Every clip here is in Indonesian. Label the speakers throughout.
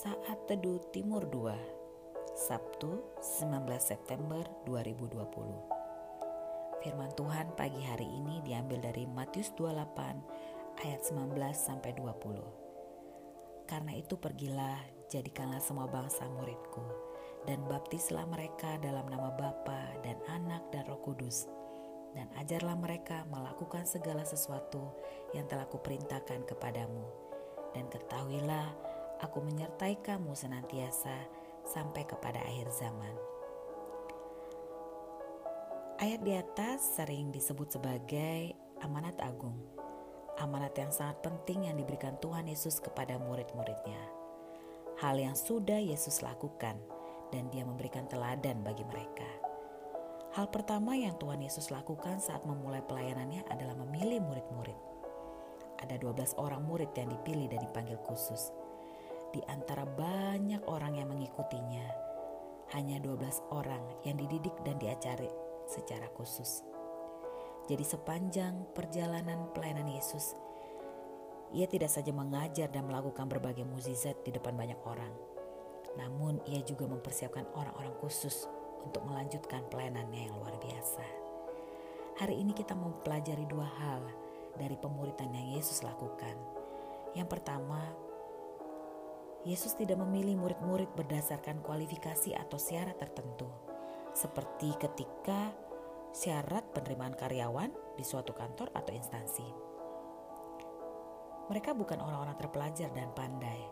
Speaker 1: Saat Teduh Timur 2 Sabtu 19 September 2020 Firman Tuhan pagi hari ini diambil dari Matius 28 ayat 19 sampai 20 Karena itu pergilah jadikanlah semua bangsa muridku dan baptislah mereka dalam nama Bapa dan Anak dan Roh Kudus dan ajarlah mereka melakukan segala sesuatu yang telah kuperintahkan kepadamu. Dan ketahuilah aku menyertai kamu senantiasa sampai kepada akhir zaman. Ayat di atas sering disebut sebagai amanat agung, amanat yang sangat penting yang diberikan Tuhan Yesus kepada murid-muridnya. Hal yang sudah Yesus lakukan dan dia memberikan teladan bagi mereka. Hal pertama yang Tuhan Yesus lakukan saat memulai pelayanannya adalah memilih murid-murid. Ada 12 orang murid yang dipilih dan dipanggil khusus di antara banyak orang yang mengikutinya, hanya 12 orang yang dididik dan diajari secara khusus. Jadi sepanjang perjalanan pelayanan Yesus, ia tidak saja mengajar dan melakukan berbagai mukjizat di depan banyak orang, namun ia juga mempersiapkan orang-orang khusus untuk melanjutkan pelayanannya yang luar biasa. Hari ini kita mau pelajari dua hal dari pemuritan yang Yesus lakukan. Yang pertama, Yesus tidak memilih murid-murid berdasarkan kualifikasi atau syarat tertentu, seperti ketika syarat penerimaan karyawan di suatu kantor atau instansi. Mereka bukan orang-orang terpelajar dan pandai.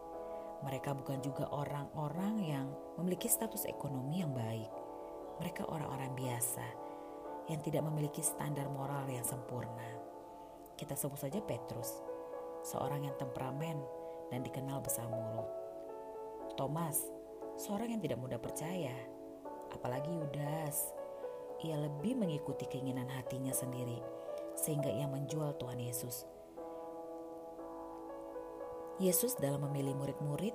Speaker 1: Mereka bukan juga orang-orang yang memiliki status ekonomi yang baik. Mereka orang-orang biasa yang tidak memiliki standar moral yang sempurna. Kita sebut saja Petrus, seorang yang temperamen dan dikenal besar mulut. Thomas, seorang yang tidak mudah percaya, apalagi Yudas. Ia lebih mengikuti keinginan hatinya sendiri, sehingga ia menjual Tuhan Yesus. Yesus dalam memilih murid-murid,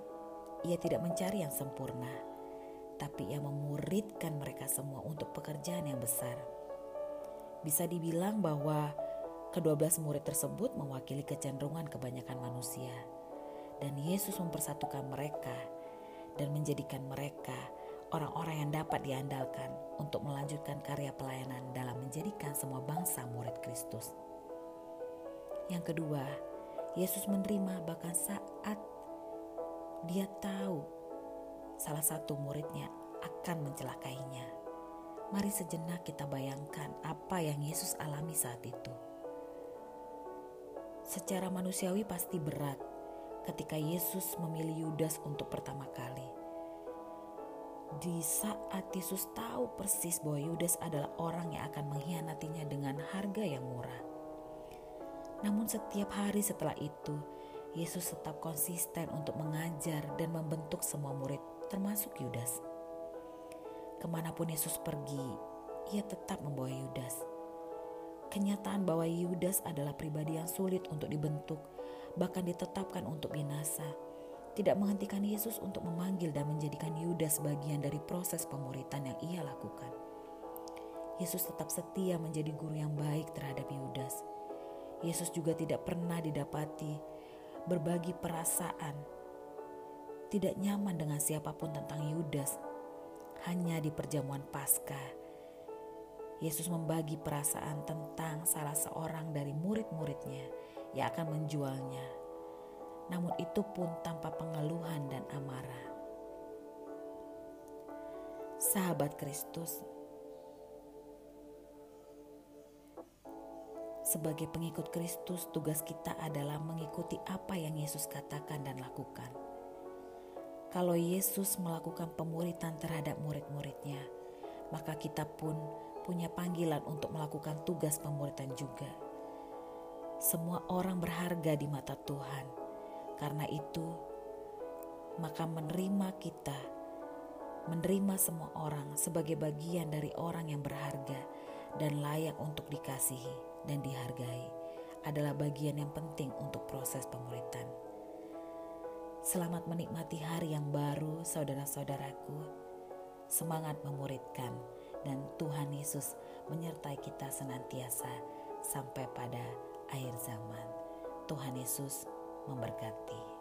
Speaker 1: ia tidak mencari yang sempurna, tapi ia memuridkan mereka semua untuk pekerjaan yang besar. Bisa dibilang bahwa kedua belas murid tersebut mewakili kecenderungan kebanyakan manusia, dan Yesus mempersatukan mereka dan menjadikan mereka orang-orang yang dapat diandalkan untuk melanjutkan karya pelayanan dalam menjadikan semua bangsa murid Kristus. Yang kedua, Yesus menerima bahkan saat dia tahu salah satu muridnya akan mencelakainya. Mari sejenak kita bayangkan apa yang Yesus alami saat itu. Secara manusiawi pasti berat ketika Yesus memilih Yudas untuk pertama kali. Di saat Yesus tahu persis bahwa Yudas adalah orang yang akan mengkhianatinya dengan harga yang murah. Namun setiap hari setelah itu, Yesus tetap konsisten untuk mengajar dan membentuk semua murid, termasuk Yudas. Ke mana pun Yesus pergi, ia tetap membawa Yudas. Kenyataan bahwa Yudas adalah pribadi yang sulit untuk dibentuk bahkan ditetapkan untuk binasa, tidak menghentikan Yesus untuk memanggil dan menjadikan Yudas bagian dari proses pemuritan yang ia lakukan. Yesus tetap setia menjadi guru yang baik terhadap Yudas. Yesus juga tidak pernah didapati berbagi perasaan, tidak nyaman dengan siapa pun tentang Yudas. Hanya di perjamuan Paskah, Yesus membagi perasaan tentang salah seorang dari murid-muridnya yang akan menjualnya. Namun itu pun tanpa pengeluhan dan amarah. Sahabat Kristus, sebagai pengikut Kristus, tugas kita adalah mengikuti apa yang Yesus katakan dan lakukan. Kalau Yesus melakukan pemuritan terhadap murid-muridnya, maka kita pun punya panggilan untuk melakukan tugas pemuritan juga. Semua orang berharga di mata Tuhan. Karena itu, maka menerima kita, menerima semua orang sebagai bagian dari orang yang berharga dan layak untuk dikasihi dan dihargai adalah bagian yang penting untuk proses pemuritan. Selamat menikmati hari yang baru, saudara-saudaraku. Semangat memuridkan, dan Tuhan Yesus menyertai kita senantiasa sampai pada akhir zaman. Tuhan Yesus memberkati.